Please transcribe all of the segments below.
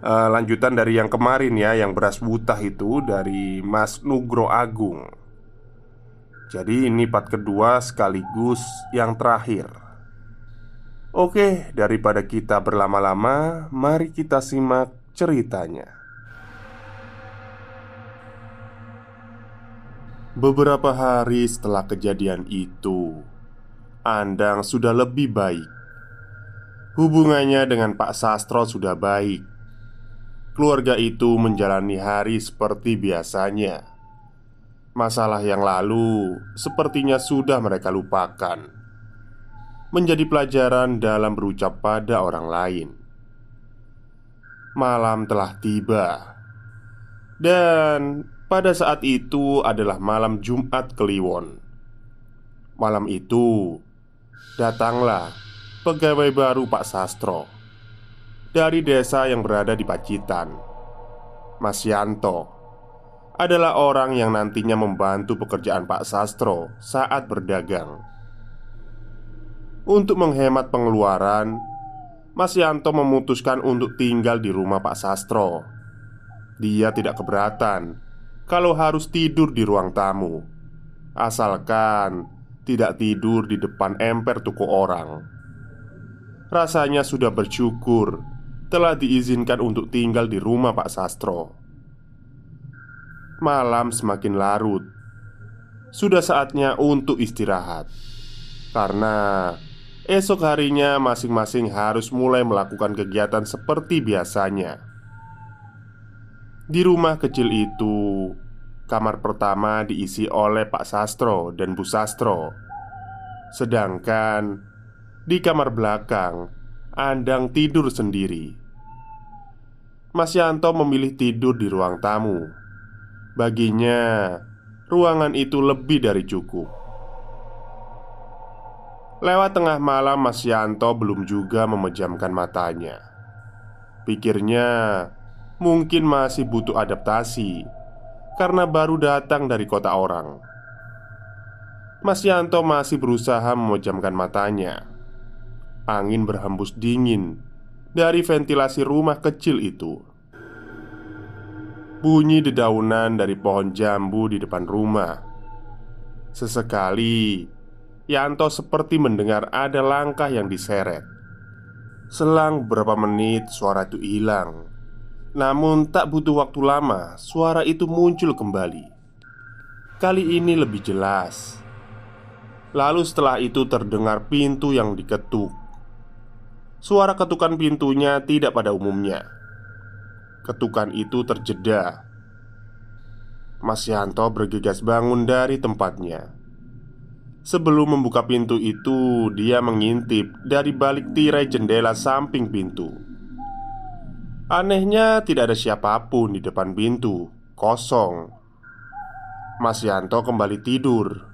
uh, lanjutan dari yang kemarin ya, yang beras butah itu dari Mas Nugro Agung. Jadi ini part kedua sekaligus yang terakhir. Oke, daripada kita berlama-lama, mari kita simak ceritanya. Beberapa hari setelah kejadian itu, Andang sudah lebih baik. Hubungannya dengan Pak Sastro sudah baik keluarga itu menjalani hari seperti biasanya. Masalah yang lalu sepertinya sudah mereka lupakan, menjadi pelajaran dalam berucap pada orang lain. Malam telah tiba, dan pada saat itu adalah malam Jumat Kliwon. Malam itu datanglah pegawai baru Pak Sastro dari desa yang berada di Pacitan. Mas Yanto adalah orang yang nantinya membantu pekerjaan Pak Sastro saat berdagang. Untuk menghemat pengeluaran, Mas Yanto memutuskan untuk tinggal di rumah Pak Sastro. Dia tidak keberatan kalau harus tidur di ruang tamu, asalkan tidak tidur di depan emper toko orang. Rasanya sudah bersyukur telah diizinkan untuk tinggal di rumah Pak Sastro. Malam semakin larut. Sudah saatnya untuk istirahat. Karena esok harinya masing-masing harus mulai melakukan kegiatan seperti biasanya. Di rumah kecil itu, kamar pertama diisi oleh Pak Sastro dan Bu Sastro. Sedangkan di kamar belakang, Andang tidur sendiri. Mas Yanto memilih tidur di ruang tamu. Baginya, ruangan itu lebih dari cukup. Lewat tengah malam, Mas Yanto belum juga memejamkan matanya. Pikirnya, mungkin masih butuh adaptasi karena baru datang dari kota orang. Mas Yanto masih berusaha memejamkan matanya. Angin berhembus dingin dari ventilasi rumah kecil itu. Bunyi dedaunan dari pohon jambu di depan rumah. Sesekali, Yanto seperti mendengar ada langkah yang diseret. Selang beberapa menit, suara itu hilang. Namun, tak butuh waktu lama, suara itu muncul kembali. Kali ini lebih jelas. Lalu, setelah itu terdengar pintu yang diketuk. Suara ketukan pintunya tidak pada umumnya. Ketukan itu terjeda. Mas Yanto bergegas bangun dari tempatnya. Sebelum membuka pintu itu, dia mengintip dari balik tirai jendela samping pintu. Anehnya, tidak ada siapa pun di depan pintu, kosong. Mas Yanto kembali tidur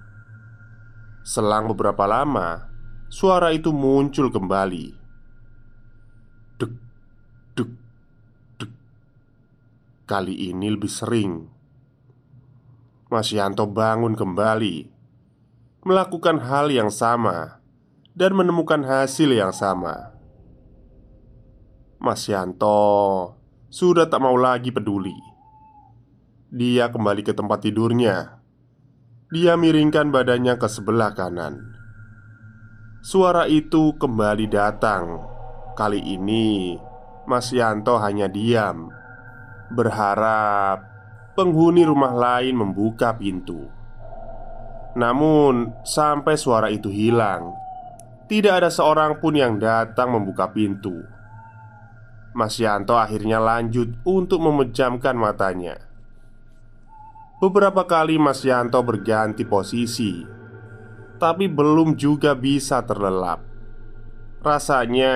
Selang beberapa lama, suara itu muncul kembali. Kali ini lebih sering. Mas Yanto bangun kembali, melakukan hal yang sama, dan menemukan hasil yang sama. Mas Yanto sudah tak mau lagi peduli. Dia kembali ke tempat tidurnya dia miringkan badannya ke sebelah kanan. Suara itu kembali datang. Kali ini, Mas Yanto hanya diam, berharap penghuni rumah lain membuka pintu. Namun, sampai suara itu hilang, tidak ada seorang pun yang datang membuka pintu. Mas Yanto akhirnya lanjut untuk memejamkan matanya. Beberapa kali Mas Yanto berganti posisi Tapi belum juga bisa terlelap Rasanya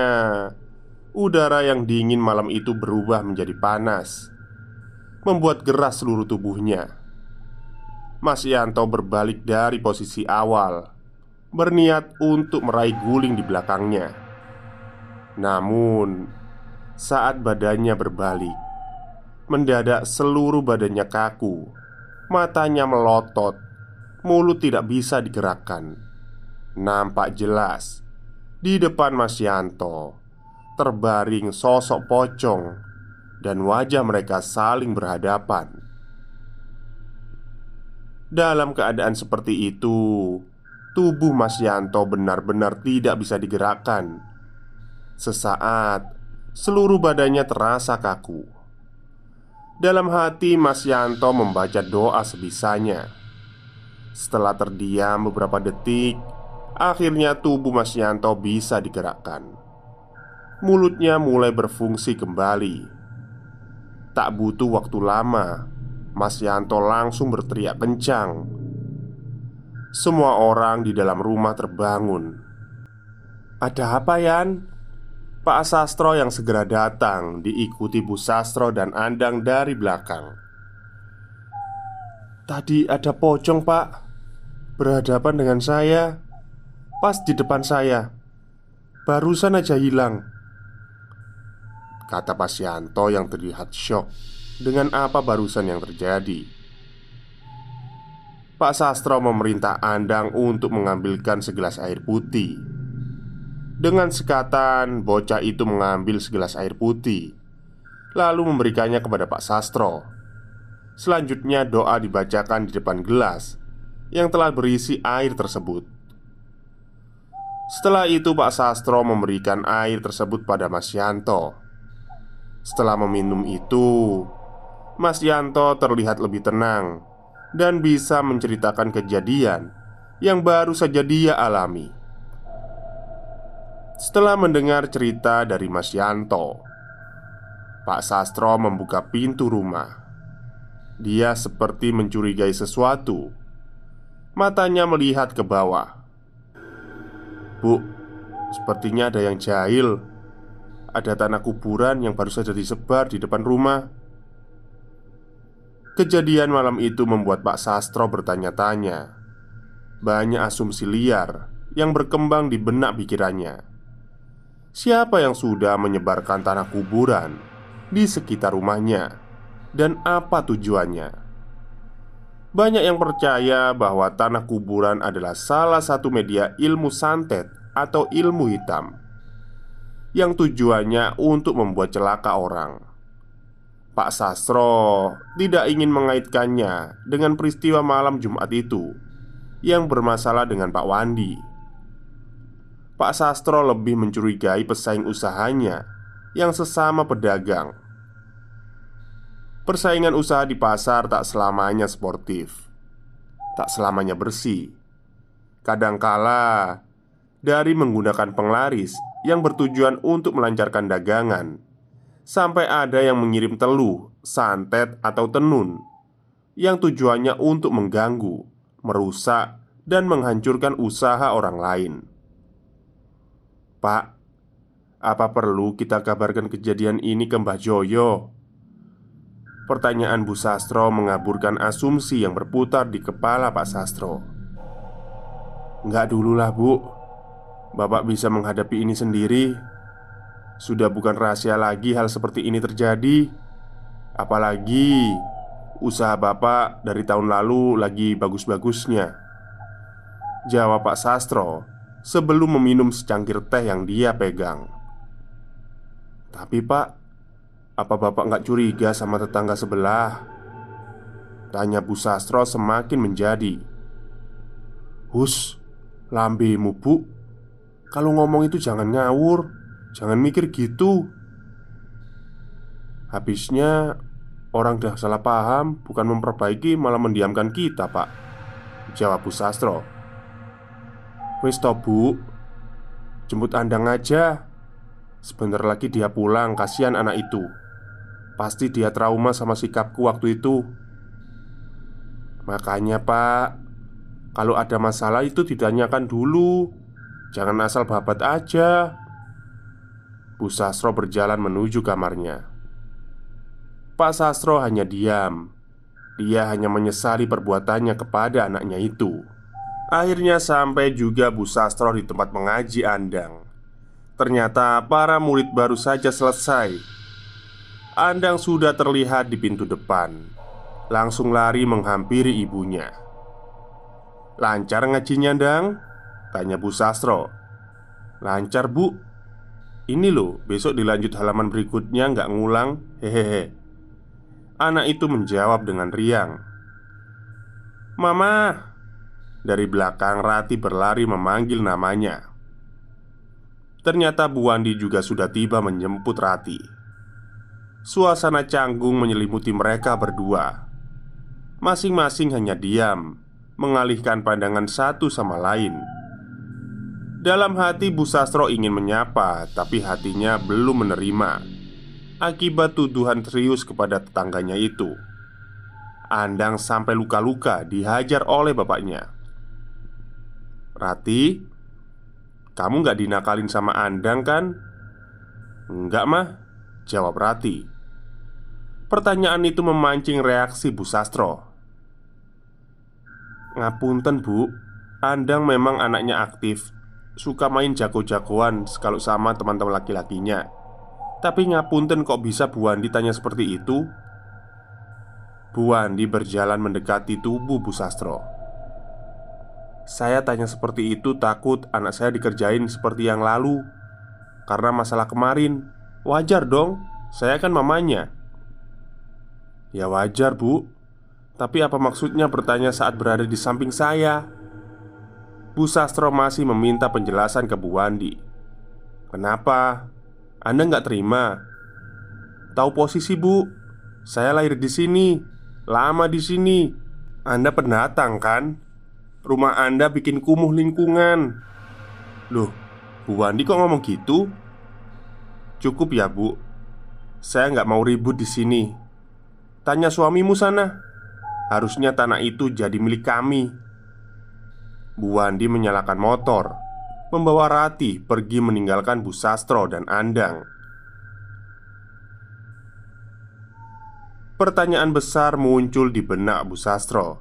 Udara yang dingin malam itu berubah menjadi panas Membuat geras seluruh tubuhnya. Mas Yanto berbalik dari posisi awal Berniat untuk meraih guling di belakangnya. Namun Saat badannya berbalik Mendadak seluruh badannya kaku Matanya melotot Mulut tidak bisa digerakkan. Nampak jelas Di depan Mas Yanto Terbaring sosok pocong Dan wajah mereka saling berhadapan. Dalam keadaan seperti itu Tubuh Mas Yanto benar-benar tidak bisa digerakkan. Sesaat Seluruh badannya terasa kaku. Dalam hati Mas Yanto membaca doa sebisanya. Setelah terdiam beberapa detik Akhirnya tubuh Mas Yanto bisa digerakkan. Mulutnya mulai berfungsi kembali Tak butuh waktu lama Mas Yanto langsung berteriak kencang Semua orang di dalam rumah terbangun Ada apa Yan? Pak Sastro yang segera datang diikuti Bu Sastro dan Andang dari belakang. Tadi ada pocong, Pak, berhadapan dengan saya, pas di depan saya. Barusan aja hilang. Kata Pak Sianto yang terlihat syok dengan apa barusan yang terjadi. Pak Sastro memerintah Andang untuk mengambilkan segelas air putih dengan sekatan, bocah itu mengambil segelas air putih, lalu memberikannya kepada Pak Sastro. Selanjutnya, doa dibacakan di depan gelas yang telah berisi air tersebut. Setelah itu, Pak Sastro memberikan air tersebut pada Mas Yanto. Setelah meminum itu, Mas Yanto terlihat lebih tenang dan bisa menceritakan kejadian yang baru saja dia alami. Setelah mendengar cerita dari Mas Yanto, Pak Sastro membuka pintu rumah. Dia seperti mencurigai sesuatu. Matanya melihat ke bawah. "Bu, sepertinya ada yang jahil. Ada tanah kuburan yang baru saja disebar di depan rumah." Kejadian malam itu membuat Pak Sastro bertanya-tanya. Banyak asumsi liar yang berkembang di benak pikirannya. Siapa yang sudah menyebarkan tanah kuburan di sekitar rumahnya dan apa tujuannya? Banyak yang percaya bahwa tanah kuburan adalah salah satu media ilmu santet atau ilmu hitam yang tujuannya untuk membuat celaka orang. Pak Sastro tidak ingin mengaitkannya dengan peristiwa malam Jumat itu yang bermasalah dengan Pak Wandi Pak Sastro lebih mencurigai pesaing usahanya yang sesama pedagang. Persaingan usaha di pasar tak selamanya sportif, tak selamanya bersih. Kadangkala dari menggunakan penglaris yang bertujuan untuk melancarkan dagangan, sampai ada yang mengirim teluh, santet, atau tenun yang tujuannya untuk mengganggu, merusak, dan menghancurkan usaha orang lain. Pak, apa perlu kita kabarkan kejadian ini ke Mbah Joyo? Pertanyaan Bu Sastro mengaburkan asumsi yang berputar di kepala Pak Sastro. Enggak dulu lah bu Bapak bisa menghadapi ini sendiri. Sudah bukan rahasia lagi hal seperti ini terjadi. Apalagi Usaha bapak dari tahun lalu lagi bagus-bagusnya. Jawab Pak Sastro Sebelum meminum secangkir teh yang dia pegang. Tapi pak Apa bapak nggak curiga sama tetangga sebelah? Tanya Bu Sastro semakin menjadi. Hus, lambemu bu Kalau ngomong itu jangan ngawur Jangan mikir gitu. Habisnya Orang dah salah paham Bukan memperbaiki malah mendiamkan kita pak. Jawab Bu Sastro. Wis bu. Jemput Andang aja. Sebentar lagi dia pulang Kasihan anak itu. Pasti dia trauma sama sikapku waktu itu. Makanya pak Kalau ada masalah itu ditanyakan dulu Jangan asal babat aja. Bu Sastro berjalan menuju kamarnya. Pak Sastro hanya diam. Dia hanya menyesali perbuatannya kepada anaknya itu. Akhirnya sampai juga Bu Sastro di tempat mengaji Andang. Ternyata para murid baru saja selesai. Andang sudah terlihat di pintu depan. Langsung lari menghampiri ibunya. Lancar ngajinya Andang? Tanya Bu Sastro. Lancar bu. Ini loh, besok dilanjut halaman berikutnya nggak ngulang. Hehehe. Anak itu menjawab dengan riang. Mama. Dari belakang Rati berlari memanggil namanya. Ternyata Bu Wandi juga sudah tiba menjemput Rati. Suasana canggung menyelimuti mereka berdua. Masing-masing hanya diam Mengalihkan pandangan satu sama lain dalam hati Bu Sastro ingin menyapa, tapi hatinya belum menerima akibat tuduhan serius kepada tetangganya itu. Andang sampai luka-luka dihajar oleh bapaknya. Rati, kamu gak dinakalin sama Andang kan? Enggak mah, jawab Rati. Pertanyaan itu memancing reaksi Bu Sastro. Ngapunten bu, Andang memang anaknya aktif suka main jago-jagoan kalau sama teman-teman laki-lakinya. Tapi ngapunten kok bisa Bu Wandi tanya seperti itu? Bu Wandi berjalan mendekati tubuh Bu Sastro. Saya tanya seperti itu takut anak saya dikerjain seperti yang lalu Karena masalah kemarin Wajar dong, saya kan mamanya Ya wajar bu Tapi apa maksudnya bertanya saat berada di samping saya? Bu Sastro masih meminta penjelasan ke Bu Wandi Kenapa? Anda nggak terima? Tahu posisi bu? Saya lahir di sini Lama di sini Anda pendatang kan? Rumah Anda bikin kumuh lingkungan Loh, Bu Wandi kok ngomong gitu? Cukup ya bu Saya nggak mau ribut di sini Tanya suamimu sana Harusnya tanah itu jadi milik kami Bu Wandi menyalakan motor Membawa Rati pergi meninggalkan Bu Sastro dan Andang. Pertanyaan besar muncul di benak Bu Sastro.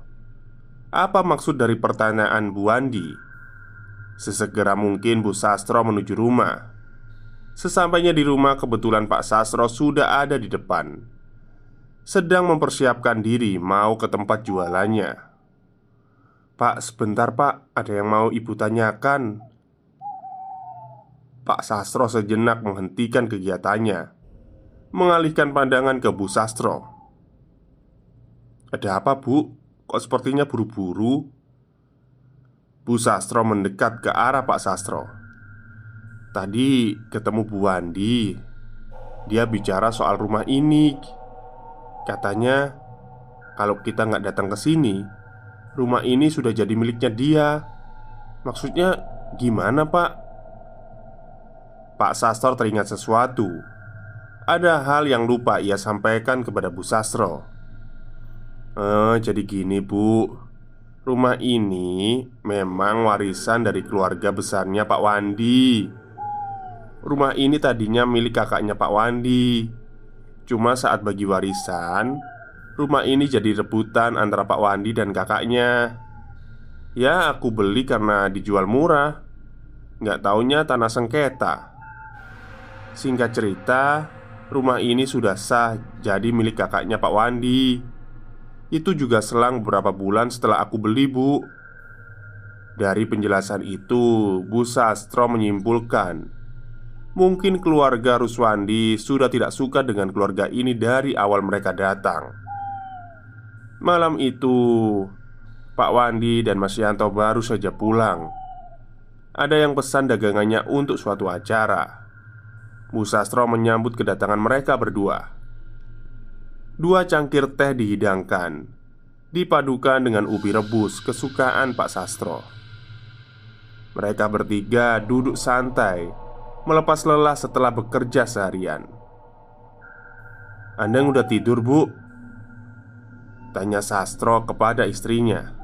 Apa maksud dari pertanyaan Bu Wandi? Sesegera mungkin Bu Sastro menuju rumah. Sesampainya di rumah kebetulan Pak Sastro sudah ada di depan. Sedang mempersiapkan diri mau ke tempat jualannya Pak, sebentar pak, ada yang mau ibu tanyakan. Pak Sastro sejenak menghentikan kegiatannya. Mengalihkan pandangan ke Bu Sastro. Ada apa bu? Kok sepertinya buru-buru? Bu Sastro mendekat ke arah Pak Sastro. Tadi ketemu Bu Wandi Dia bicara soal rumah ini. Katanya Kalau kita nggak datang ke sini Rumah ini sudah jadi miliknya dia. Maksudnya gimana pak? Pak Sastro teringat sesuatu. Ada hal yang lupa ia sampaikan kepada Bu Sastro. Eh, jadi gini bu. Rumah ini memang warisan dari keluarga besarnya Pak Wandi. Rumah ini tadinya milik kakaknya Pak Wandi. Cuma saat bagi warisan Rumah ini jadi rebutan antara Pak Wandi dan kakaknya. Ya aku beli karena dijual murah. Nggak taunya tanah sengketa. Singkat cerita Rumah ini sudah sah jadi milik kakaknya Pak Wandi. Itu juga selang beberapa bulan setelah aku beli bu. Dari penjelasan itu Bu Sastro menyimpulkan Mungkin keluarga Ruswandi sudah tidak suka dengan keluarga ini dari awal mereka datang Malam itu Pak Wandi dan Mas Yanto baru saja pulang. Ada yang pesan dagangannya untuk suatu acara. Bu Sastro menyambut kedatangan mereka berdua. Dua cangkir teh dihidangkan, dipadukan dengan ubi rebus kesukaan Pak Sastro. Mereka bertiga duduk santai, melepas lelah setelah bekerja seharian. Anda udah tidur, Bu? Tanya Sastro kepada istrinya.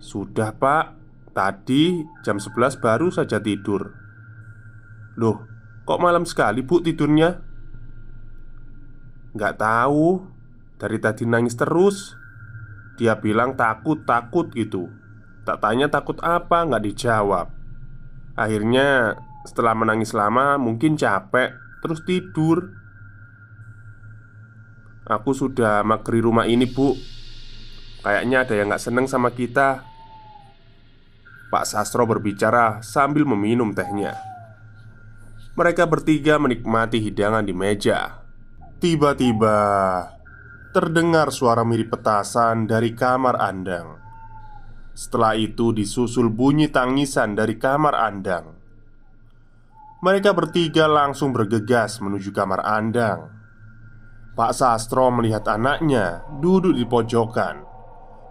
Sudah pak. Tadi jam 11 baru saja tidur. Loh kok malam sekali bu tidurnya? Gak tahu. Dari tadi nangis terus. Dia bilang takut-takut gitu. Tak tanya takut apa nggak dijawab. Akhirnya setelah menangis lama mungkin capek Terus tidur Aku sudah magri rumah ini bu Kayaknya ada yang gak seneng sama kita Pak Sastro berbicara sambil meminum tehnya. Mereka bertiga menikmati hidangan di meja. Tiba-tiba terdengar suara mirip petasan dari kamar Andang. Setelah itu disusul bunyi tangisan dari kamar Andang. Mereka bertiga langsung bergegas menuju kamar Andang. Pak Sastro melihat anaknya duduk di pojokan,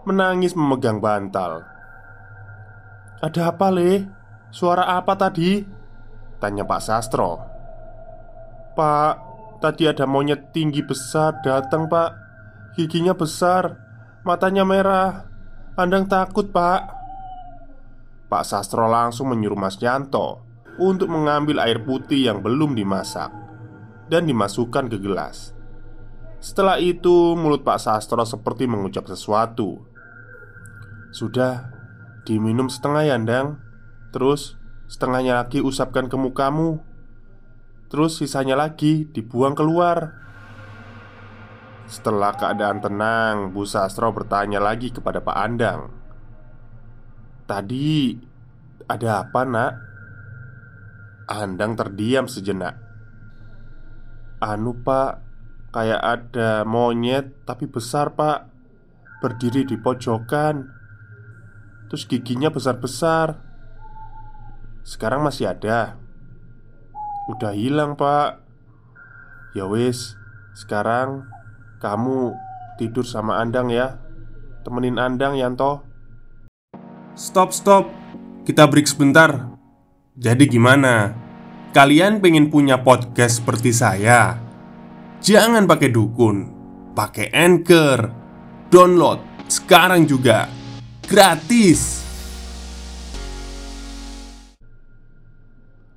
menangis memegang bantal. Ada apa, Le? Suara apa tadi? Tanya Pak Sastro Pak, tadi ada monyet tinggi besar datang, Pak Giginya besar Matanya merah Andang takut, Pak Pak Sastro langsung menyuruh Mas Yanto Untuk mengambil air putih yang belum dimasak Dan dimasukkan ke gelas Setelah itu mulut Pak Sastro seperti mengucap sesuatu. Sudah, Diminum setengah ya, Ndang. Terus setengahnya lagi usapkan ke mukamu. Terus sisanya lagi dibuang keluar. Setelah keadaan tenang Bu Sastro bertanya lagi kepada Pak Andang. Tadi ada apa nak? Andang terdiam sejenak. Anu pak Kayak ada monyet tapi besar pak. Berdiri di pojokan. Terus giginya besar-besar. Sekarang masih ada. Udah hilang pak. Ya wis Sekarang Kamu tidur sama Andang ya. Temenin Andang Yanto. Stop stop. Kita break sebentar. Jadi gimana? Kalian pengen punya podcast seperti saya? Jangan pakai dukun Pakai Anchor. Download sekarang juga Gratis.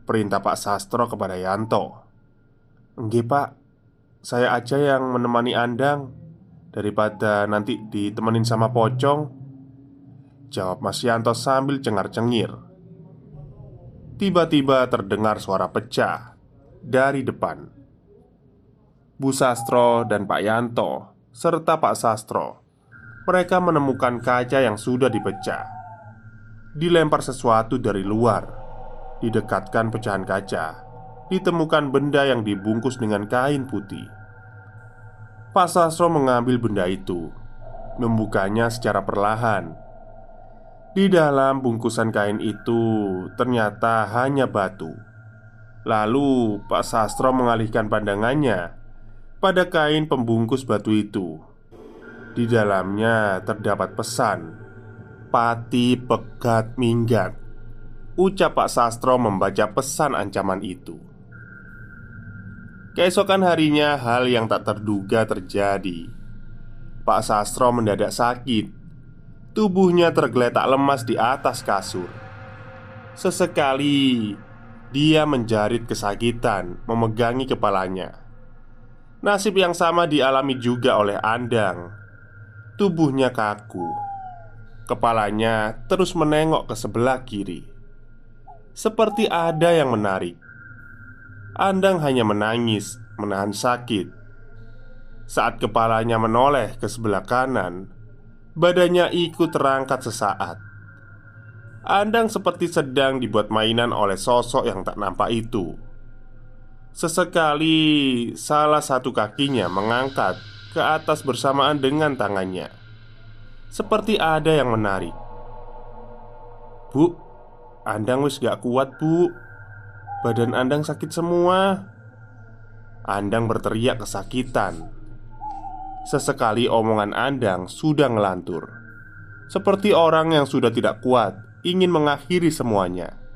Perintah Pak Sastro kepada Yanto. Enggak pak. Saya aja yang menemani Andang Daripada nanti ditemenin sama pocong. Jawab Mas Yanto sambil cengar-cengir. Tiba-tiba terdengar suara pecah Dari depan Bu Sastro dan Pak Yanto Serta Pak Sastro mereka menemukan kaca yang sudah dipecah. Dilempar sesuatu dari luar, didekatkan pecahan kaca, ditemukan benda yang dibungkus dengan kain putih. Pak Sastro mengambil benda itu, membukanya secara perlahan. Di dalam bungkusan kain itu ternyata hanya batu. Lalu Pak Sastro mengalihkan pandangannya pada kain pembungkus batu itu. Di dalamnya terdapat pesan Pati pegat minggat Ucap Pak Sastro membaca pesan ancaman itu. Keesokan harinya hal yang tak terduga terjadi. Pak Sastro mendadak sakit. Tubuhnya tergeletak lemas di atas kasur. Sesekali dia menjarit kesakitan Memegangi kepalanya Nasib yang sama dialami juga oleh Andang. Tubuhnya kaku. Kepalanya terus menengok ke sebelah kiri. Seperti ada yang menarik. Andang hanya menangis, menahan sakit. Saat kepalanya menoleh ke sebelah kanan Badannya ikut terangkat sesaat. Andang seperti sedang dibuat mainan oleh sosok yang tak nampak itu Sesekali salah satu kakinya mengangkat ke atas bersamaan dengan tangannya. Seperti ada yang menarik. Bu, Andang wis gak kuat bu. Badan Andang sakit semua. Andang berteriak kesakitan. Sesekali omongan Andang sudah ngelantur. Seperti orang yang sudah tidak kuat Ingin mengakhiri semuanya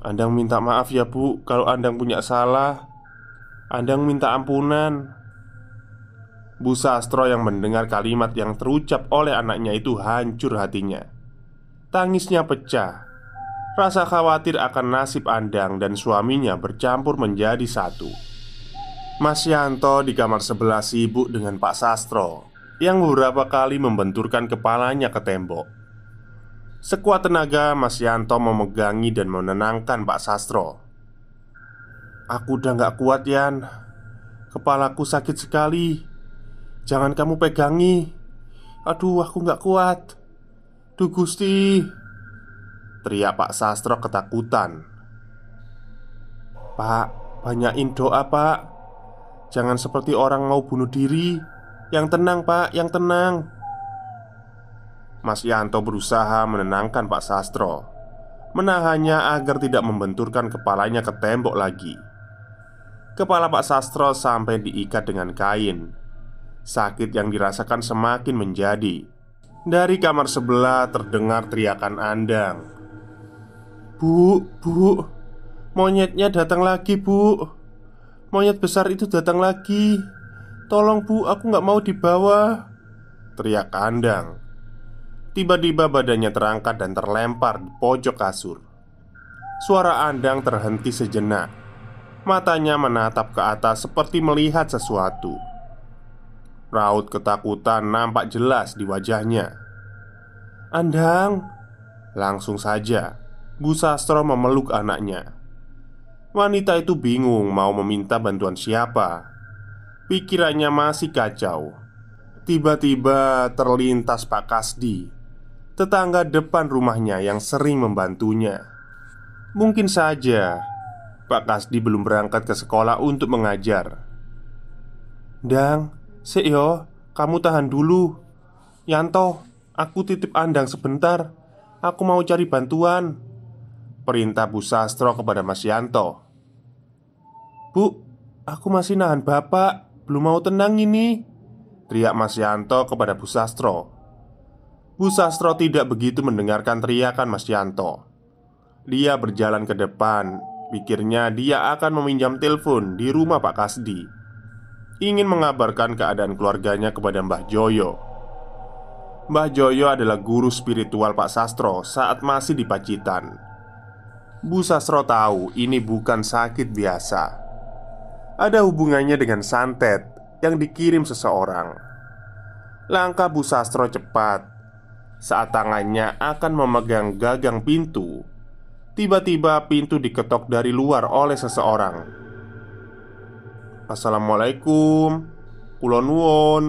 Andang minta maaf ya bu Kalau Andang punya salah. Andang minta ampunan. Bu Sastro yang mendengar kalimat yang terucap oleh anaknya itu hancur hatinya. Tangisnya pecah. Rasa khawatir akan nasib Andang dan suaminya bercampur menjadi satu. Mas Yanto di kamar sebelah sibuk dengan Pak Sastro Yang beberapa kali membenturkan kepalanya ke tembok Sekuat tenaga Mas Yanto memegangi dan menenangkan Pak Sastro. Aku udah gak kuat Yan. Kepalaku sakit sekali. Jangan kamu pegangi. Aduh aku gak kuat. Duh Gusti. Teriak Pak Sastro ketakutan. Pak, banyakin doa pak. Jangan seperti orang mau bunuh diri. Yang tenang pak, yang tenang Mas Yanto berusaha menenangkan Pak Sastro Menahannya agar tidak membenturkan kepalanya ke tembok lagi. Kepala Pak Sastro sampai diikat dengan kain. Sakit yang dirasakan semakin menjadi. Dari kamar sebelah terdengar teriakan Andang. Bu, bu Monyetnya datang lagi bu. Monyet besar itu datang lagi. Tolong bu, aku nggak mau dibawa Teriak Andang Tiba-tiba badannya terangkat dan terlempar di pojok kasur. Suara Andang terhenti sejenak. Matanya menatap ke atas seperti melihat sesuatu. Raut ketakutan nampak jelas di wajahnya. Andang Langsung saja Bu Sastro memeluk anaknya. Wanita itu bingung mau meminta bantuan siapa. Pikirannya masih kacau. Tiba-tiba terlintas Pak Kasdi tetangga depan rumahnya yang sering membantunya. Mungkin saja Pak Kasdi belum berangkat ke sekolah untuk mengajar. Dang, yo, kamu tahan dulu. Yanto, aku titip Andang sebentar. Aku mau cari bantuan. Perintah Bu Sastro kepada Mas Yanto. Bu, aku masih nahan bapak. Belum mau tenang ini. Teriak Mas Yanto kepada Bu Sastro. Bu Sastro tidak begitu mendengarkan teriakan Mas Yanto. Dia berjalan ke depan, pikirnya dia akan meminjam telepon di rumah Pak Kasdi. Ingin mengabarkan keadaan keluarganya kepada Mbah Joyo. Mbah Joyo adalah guru spiritual Pak Sastro saat masih di Pacitan. Bu Sastro tahu ini bukan sakit biasa. Ada hubungannya dengan santet yang dikirim seseorang. Langkah Bu Sastro cepat saat tangannya akan memegang gagang pintu, tiba-tiba pintu diketok dari luar oleh seseorang. "Assalamualaikum, Kulon Won."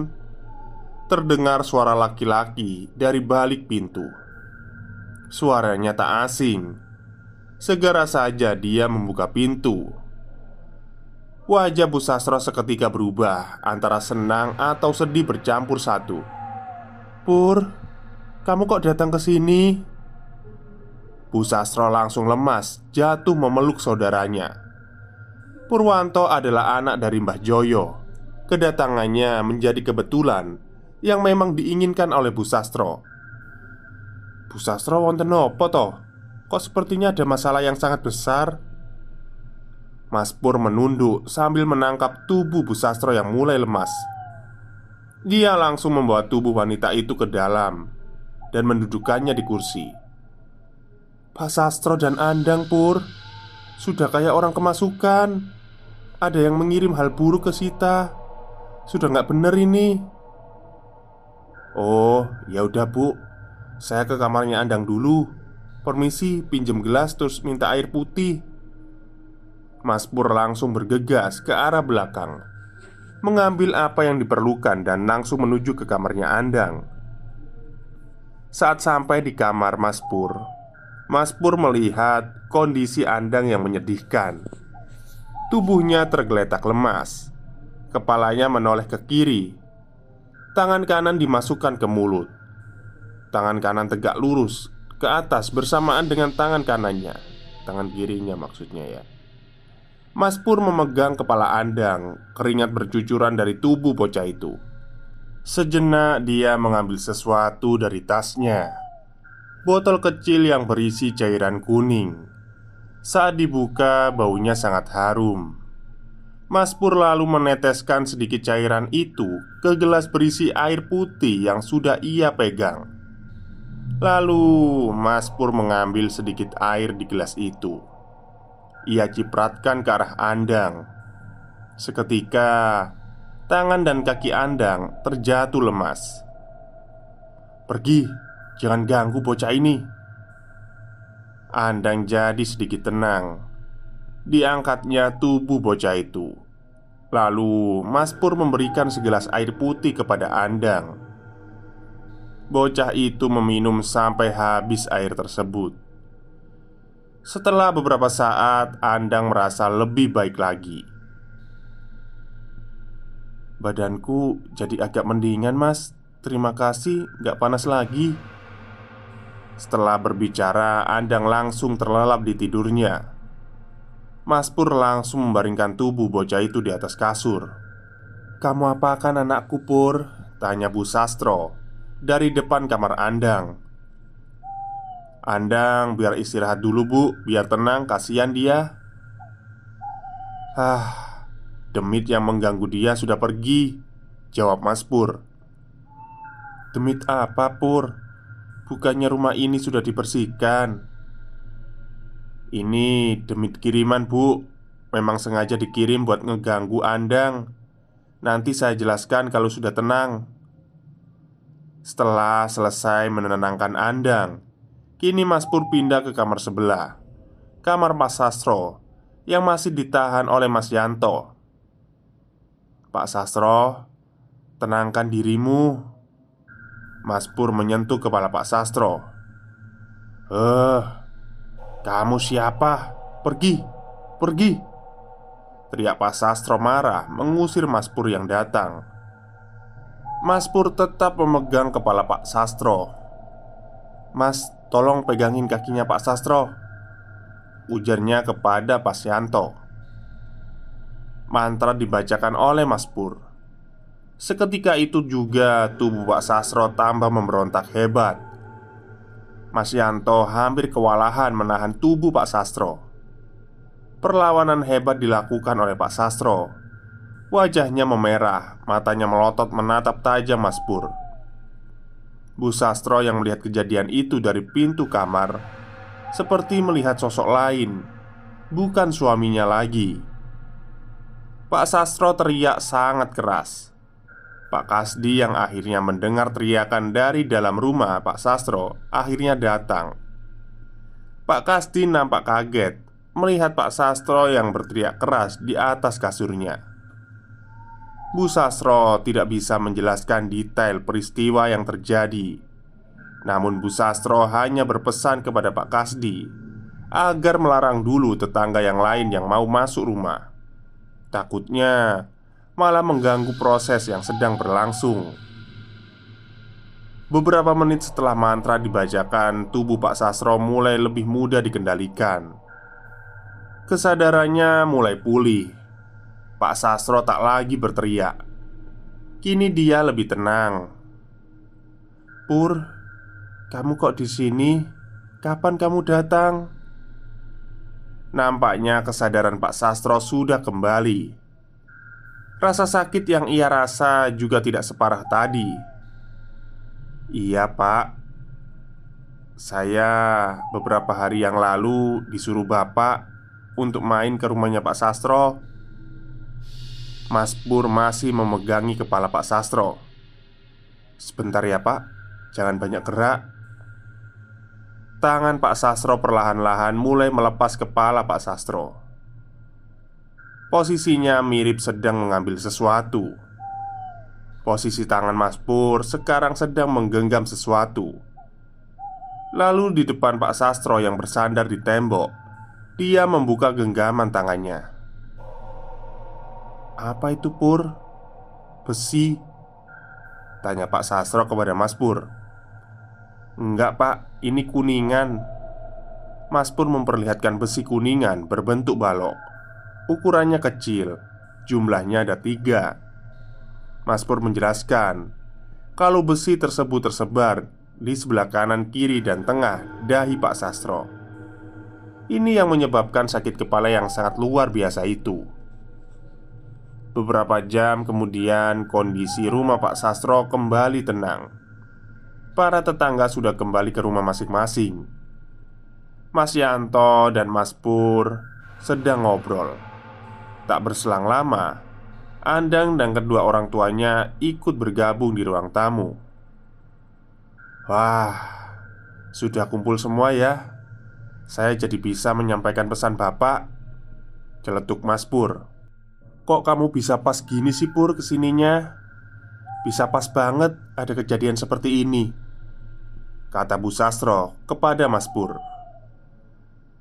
Terdengar suara laki-laki dari balik pintu. Suaranya tak asing. Segera saja dia membuka pintu. Wajah Bu Sastro seketika berubah antara senang atau sedih bercampur satu. "Pur, kamu kok datang ke sini? Bu Sastro langsung lemas, jatuh memeluk saudaranya. Purwanto adalah anak dari Mbah Joyo. Kedatangannya menjadi kebetulan yang memang diinginkan oleh Bu Sastro. Bu Sastro wonten nopo toh? Kok sepertinya ada masalah yang sangat besar? Mas Pur menunduk sambil menangkap tubuh Bu Sastro yang mulai lemas. Dia langsung membawa tubuh wanita itu ke dalam dan mendudukannya di kursi. Pak Sastro dan Andang Pur Sudah kayak orang kemasukan. Ada yang mengirim hal buruk ke Sita. Sudah nggak bener ini. Oh, ya udah bu. Saya ke kamarnya Andang dulu. Permisi, pinjem gelas terus minta air putih. Mas Pur langsung bergegas ke arah belakang Mengambil apa yang diperlukan dan langsung menuju ke kamarnya Andang Saat sampai di kamar Mas Pur Mas Pur melihat kondisi Andang yang menyedihkan. Tubuhnya tergeletak lemas. Kepalanya menoleh ke kiri. Tangan kanan dimasukkan ke mulut. Tangan kanan tegak lurus ke atas bersamaan dengan tangan kanannya. Tangan kirinya maksudnya ya. Mas Pur memegang kepala Andang Keringat bercucuran dari tubuh bocah itu Sejenak dia mengambil sesuatu dari tasnya Botol kecil yang berisi cairan kuning Saat dibuka baunya sangat harum Mas Pur lalu meneteskan sedikit cairan itu ke gelas berisi air putih yang sudah ia pegang. Lalu Mas Pur mengambil sedikit air di gelas itu. Ia cipratkan ke arah Andang. Seketika, tangan dan kaki Andang terjatuh lemas. "Pergi, jangan ganggu bocah ini." Andang jadi sedikit tenang. Diangkatnya tubuh bocah itu. Lalu Mas Pur memberikan segelas air putih kepada Andang. Bocah itu meminum sampai habis air tersebut. Setelah beberapa saat Andang merasa lebih baik lagi Badanku jadi agak mendingan mas. Terima kasih gak panas lagi. Setelah berbicara Andang langsung terlelap di tidurnya. Mas Pur langsung membaringkan tubuh bocah itu di atas kasur. Kamu apakan anakku Pur? Tanya Bu Sastro Dari depan kamar Andang. Andang biar istirahat dulu bu. Biar tenang kasihan dia. Ah Demit yang mengganggu dia sudah pergi Jawab Mas Pur. Demit apa Pur? Bukannya rumah ini sudah dibersihkan? Ini demit kiriman bu. Memang sengaja dikirim buat ngeganggu Andang. Nanti saya jelaskan kalau sudah tenang. Setelah selesai menenangkan Andang Kini Mas Pur pindah ke kamar sebelah. Kamar Mas Sastro Yang masih ditahan oleh Mas Yanto Pak Sastro Tenangkan dirimu. Mas Pur menyentuh kepala Pak Sastro. Eh, kamu siapa? Pergi, pergi. Teriak Pak Sastro marah mengusir Mas Pur yang datang. Mas Pur tetap memegang kepala Pak Sastro. Mas, tolong pegangin kakinya Pak Sastro. Ujarnya kepada Pak Sianto Mantra dibacakan oleh Mas Pur Seketika itu juga tubuh Pak Sastro tambah memberontak hebat Mas Yanto hampir kewalahan menahan tubuh Pak Sastro. Perlawanan hebat dilakukan oleh Pak Sastro. Wajahnya memerah, matanya melotot menatap tajam Mas Pur. Bu Sastro yang melihat kejadian itu dari pintu kamar Seperti melihat sosok lain Bukan suaminya lagi Pak Sastro teriak sangat keras Pak Kasdi yang akhirnya mendengar teriakan dari dalam rumah Pak Sastro akhirnya datang. Pak Kasdi nampak kaget melihat Pak Sastro yang berteriak keras di atas kasurnya. Bu Sastro tidak bisa menjelaskan detail peristiwa yang terjadi. Namun Bu Sastro hanya berpesan kepada Pak Kasdi agar melarang dulu tetangga yang lain yang mau masuk rumah. Takutnya malah mengganggu proses yang sedang berlangsung. Beberapa menit setelah mantra dibacakan, tubuh Pak Sastro mulai lebih mudah dikendalikan. Kesadarannya mulai pulih. Pak Sastro tak lagi berteriak. Kini dia lebih tenang. "Pur, kamu kok di sini? Kapan kamu datang?" Nampaknya kesadaran Pak Sastro sudah kembali. Rasa sakit yang ia rasa juga tidak separah tadi. Iya, Pak. Saya beberapa hari yang lalu disuruh Bapak untuk main ke rumahnya Pak Sastro. Mas Pur masih memegangi kepala Pak Sastro. Sebentar ya pak Jangan banyak gerak Tangan Pak Sastro perlahan-lahan mulai melepas kepala Pak Sastro. Posisinya mirip sedang mengambil sesuatu. Posisi tangan Mas Pur sekarang sedang menggenggam sesuatu. Lalu di depan Pak Sastro yang bersandar di tembok Dia membuka genggaman tangannya. Apa itu Pur? Besi? Tanya Pak Sastro kepada Mas Pur Enggak pak, ini kuningan. Mas Pur memperlihatkan besi kuningan berbentuk balok. Ukurannya kecil Jumlahnya ada tiga. Mas Pur menjelaskan Kalau besi tersebut tersebar Di sebelah kanan, kiri, dan tengah Dahi Pak Sastro. Ini yang menyebabkan sakit kepala yang sangat luar biasa itu. Beberapa jam kemudian, kondisi rumah Pak Sastro kembali tenang. Para tetangga sudah kembali ke rumah masing-masing. Mas Yanto dan Mas Pur sedang ngobrol. Tak berselang lama, Andang dan kedua orang tuanya ikut bergabung di ruang tamu. Wah, sudah kumpul semua ya. Saya jadi bisa menyampaikan pesan Bapak. Celetuk Mas Pur. Kok kamu bisa pas gini sih Pur ke sininya? Bisa pas banget ada kejadian seperti ini Kata Bu Sastro kepada Mas Pur.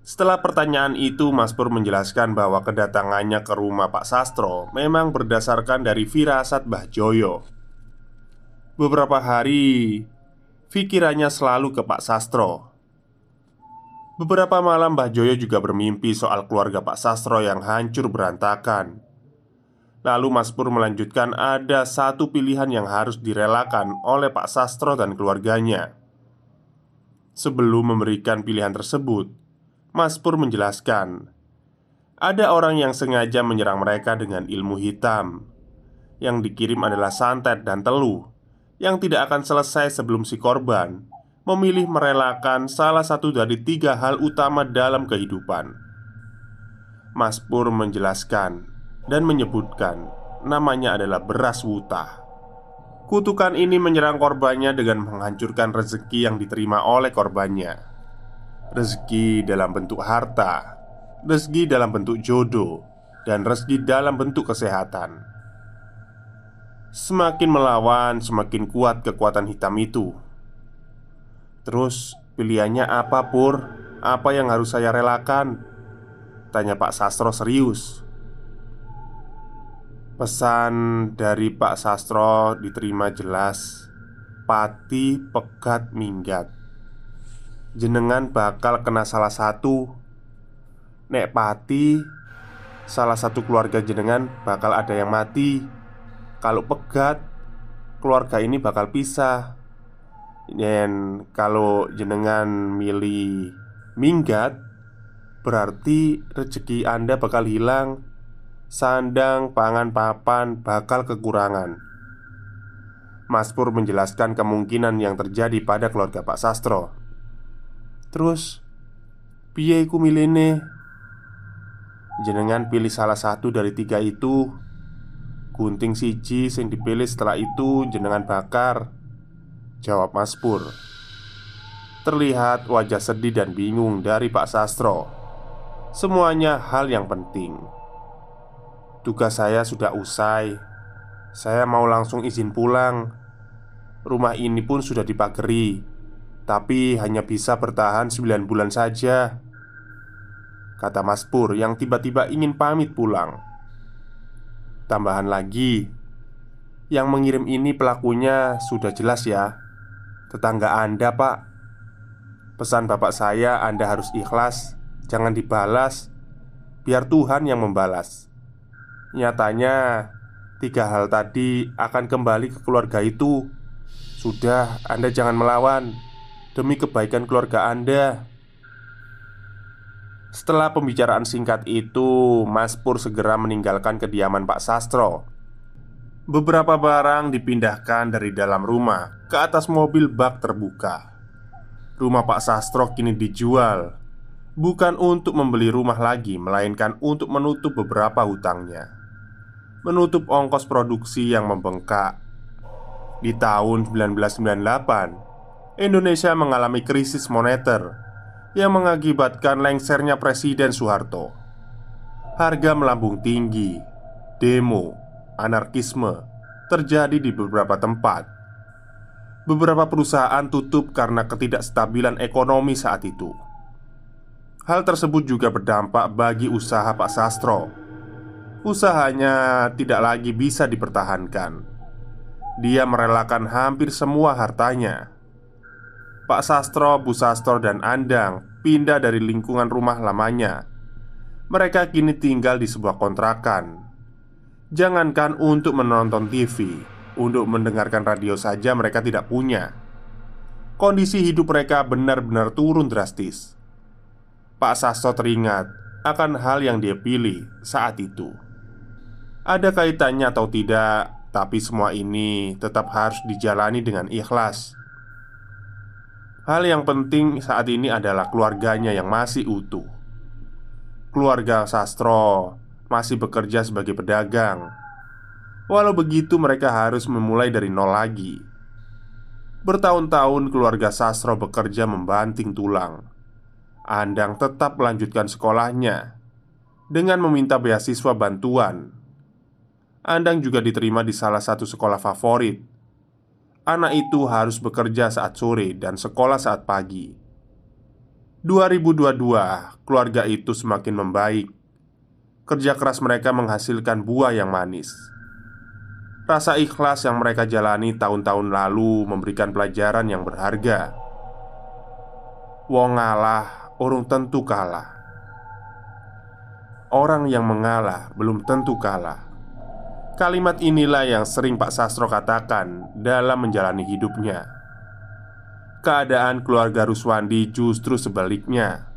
Setelah pertanyaan itu Mas Pur menjelaskan bahwa kedatangannya ke rumah Pak Sastro Memang berdasarkan dari firasat Mbah Joyo. Beberapa hari Pikirannya selalu ke Pak Sastro. Beberapa malam Mbah Joyo juga bermimpi soal keluarga Pak Sastro yang hancur berantakan. Lalu Mas Pur melanjutkan ada satu pilihan yang harus direlakan oleh Pak Sastro dan keluarganya Sebelum memberikan pilihan tersebut Mas Pur menjelaskan. Ada orang yang sengaja menyerang mereka dengan ilmu hitam. Yang dikirim adalah santet dan teluh Yang tidak akan selesai sebelum si korban Memilih merelakan salah satu dari tiga hal utama dalam kehidupan. Mas Pur menjelaskan dan menyebutkan namanya adalah beras wuta. Kutukan ini menyerang korbannya dengan menghancurkan rezeki yang diterima oleh korbannya. Rezeki dalam bentuk harta, rezeki dalam bentuk jodoh, dan rezeki dalam bentuk kesehatan. Semakin melawan, semakin kuat kekuatan hitam itu. Terus, pilihannya apa, Pur? Apa yang harus saya relakan? Tanya Pak Sastro serius. Pesan dari Pak Sastro diterima jelas. Pati pegat minggat. Jenengan bakal kena salah satu. Nek Pati Salah satu keluarga jenengan bakal ada yang mati. Kalau pegat Keluarga ini bakal pisah. Dan kalau jenengan milih minggat Berarti rezeki Anda bakal hilang sandang, pangan, papan bakal kekurangan. Mas Pur menjelaskan kemungkinan yang terjadi pada keluarga Pak Sastro. Terus, piye iku milene? Jenengan pilih salah satu dari tiga itu. Gunting siji sing dipilih setelah itu jenengan bakar. Jawab Mas Pur. Terlihat wajah sedih dan bingung dari Pak Sastro. Semuanya hal yang penting. Tugas saya sudah usai. Saya mau langsung izin pulang. Rumah ini pun sudah dipageri, tapi hanya bisa bertahan 9 bulan saja. Kata Mas Pur yang tiba-tiba ingin pamit pulang. Tambahan lagi, yang mengirim ini pelakunya sudah jelas ya. Tetangga Anda, Pak. Pesan bapak saya, Anda harus ikhlas, jangan dibalas, biar Tuhan yang membalas. Nyatanya, tiga hal tadi akan kembali ke keluarga itu. Sudah, Anda jangan melawan demi kebaikan keluarga Anda. Setelah pembicaraan singkat itu, Mas Pur segera meninggalkan kediaman Pak Sastro. Beberapa barang dipindahkan dari dalam rumah ke atas mobil bak terbuka. Rumah Pak Sastro kini dijual, bukan untuk membeli rumah lagi, melainkan untuk menutup beberapa hutangnya menutup ongkos produksi yang membengkak. Di tahun 1998, Indonesia mengalami krisis moneter yang mengakibatkan lengsernya Presiden Soeharto. Harga melambung tinggi, demo, anarkisme terjadi di beberapa tempat. Beberapa perusahaan tutup karena ketidakstabilan ekonomi saat itu. Hal tersebut juga berdampak bagi usaha Pak Sastro. Usahanya tidak lagi bisa dipertahankan dia merelakan hampir semua hartanya. Pak Sastro, Bu Sastro, dan Andang pindah dari lingkungan rumah lamanya. Mereka kini tinggal di sebuah kontrakan. Jangankan untuk menonton TV, untuk mendengarkan radio saja mereka tidak punya. Kondisi hidup mereka benar-benar turun drastis. Pak Sastro teringat akan hal yang dia pilih saat itu. Ada kaitannya atau tidak tapi semua ini tetap harus dijalani dengan ikhlas. Hal yang penting saat ini adalah keluarganya yang masih utuh. Keluarga Sastro masih bekerja sebagai pedagang. Walau begitu, mereka harus memulai dari nol lagi. Bertahun-tahun keluarga Sastro bekerja membanting tulang. Andang tetap melanjutkan sekolahnya dengan meminta beasiswa bantuan Andang juga diterima di salah satu sekolah favorit. Anak itu harus bekerja saat sore dan sekolah saat pagi. 2022, keluarga itu semakin membaik. Kerja keras mereka menghasilkan buah yang manis. Rasa ikhlas yang mereka jalani tahun-tahun lalu memberikan pelajaran yang berharga. Wong ngalah, urung tentu kalah. Orang yang mengalah belum tentu kalah. Kalimat inilah yang sering Pak Sastro katakan dalam menjalani hidupnya. Keadaan keluarga Ruswandi justru sebaliknya.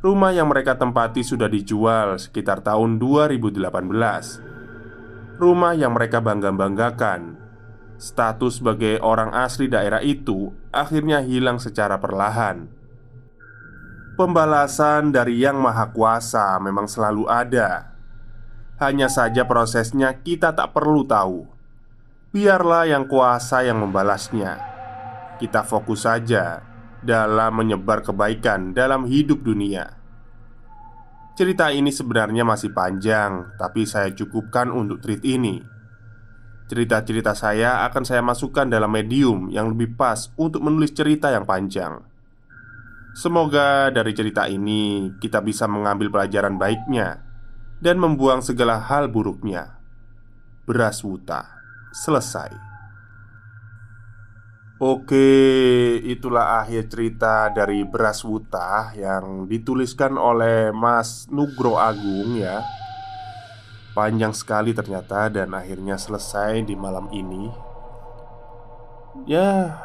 Rumah yang mereka tempati sudah dijual sekitar tahun 2018. Rumah yang mereka bangga-banggakan, status sebagai orang asli daerah itu akhirnya hilang secara perlahan. Pembalasan dari Yang Maha Kuasa memang selalu ada hanya saja prosesnya kita tak perlu tahu. Biarlah yang kuasa yang membalasnya. Kita fokus saja dalam menyebar kebaikan dalam hidup dunia. Cerita ini sebenarnya masih panjang Tapi saya cukupkan untuk treat ini. Cerita-cerita saya akan saya masukkan dalam medium yang lebih pas untuk menulis cerita yang panjang. Semoga dari cerita ini kita bisa mengambil pelajaran baiknya dan membuang segala hal buruknya. Beras wuta selesai. Oke, itulah akhir cerita dari Beras Wuta yang dituliskan oleh Mas Nugro Agung ya. Panjang sekali ternyata dan akhirnya selesai di malam ini. Ya,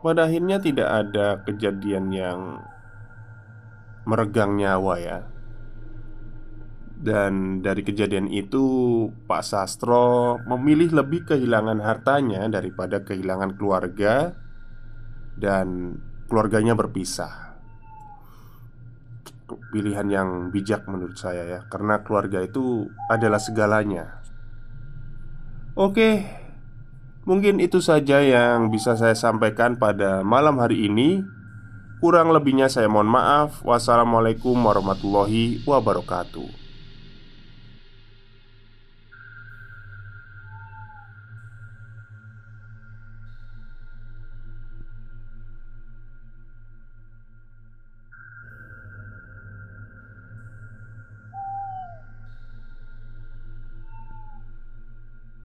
pada akhirnya tidak ada kejadian yang meregang nyawa ya. Dan dari kejadian itu, Pak Sastro memilih lebih kehilangan hartanya daripada kehilangan keluarga, dan keluarganya berpisah. Pilihan yang bijak menurut saya, ya, karena keluarga itu adalah segalanya. Oke, mungkin itu saja yang bisa saya sampaikan pada malam hari ini. Kurang lebihnya, saya mohon maaf. Wassalamualaikum warahmatullahi wabarakatuh.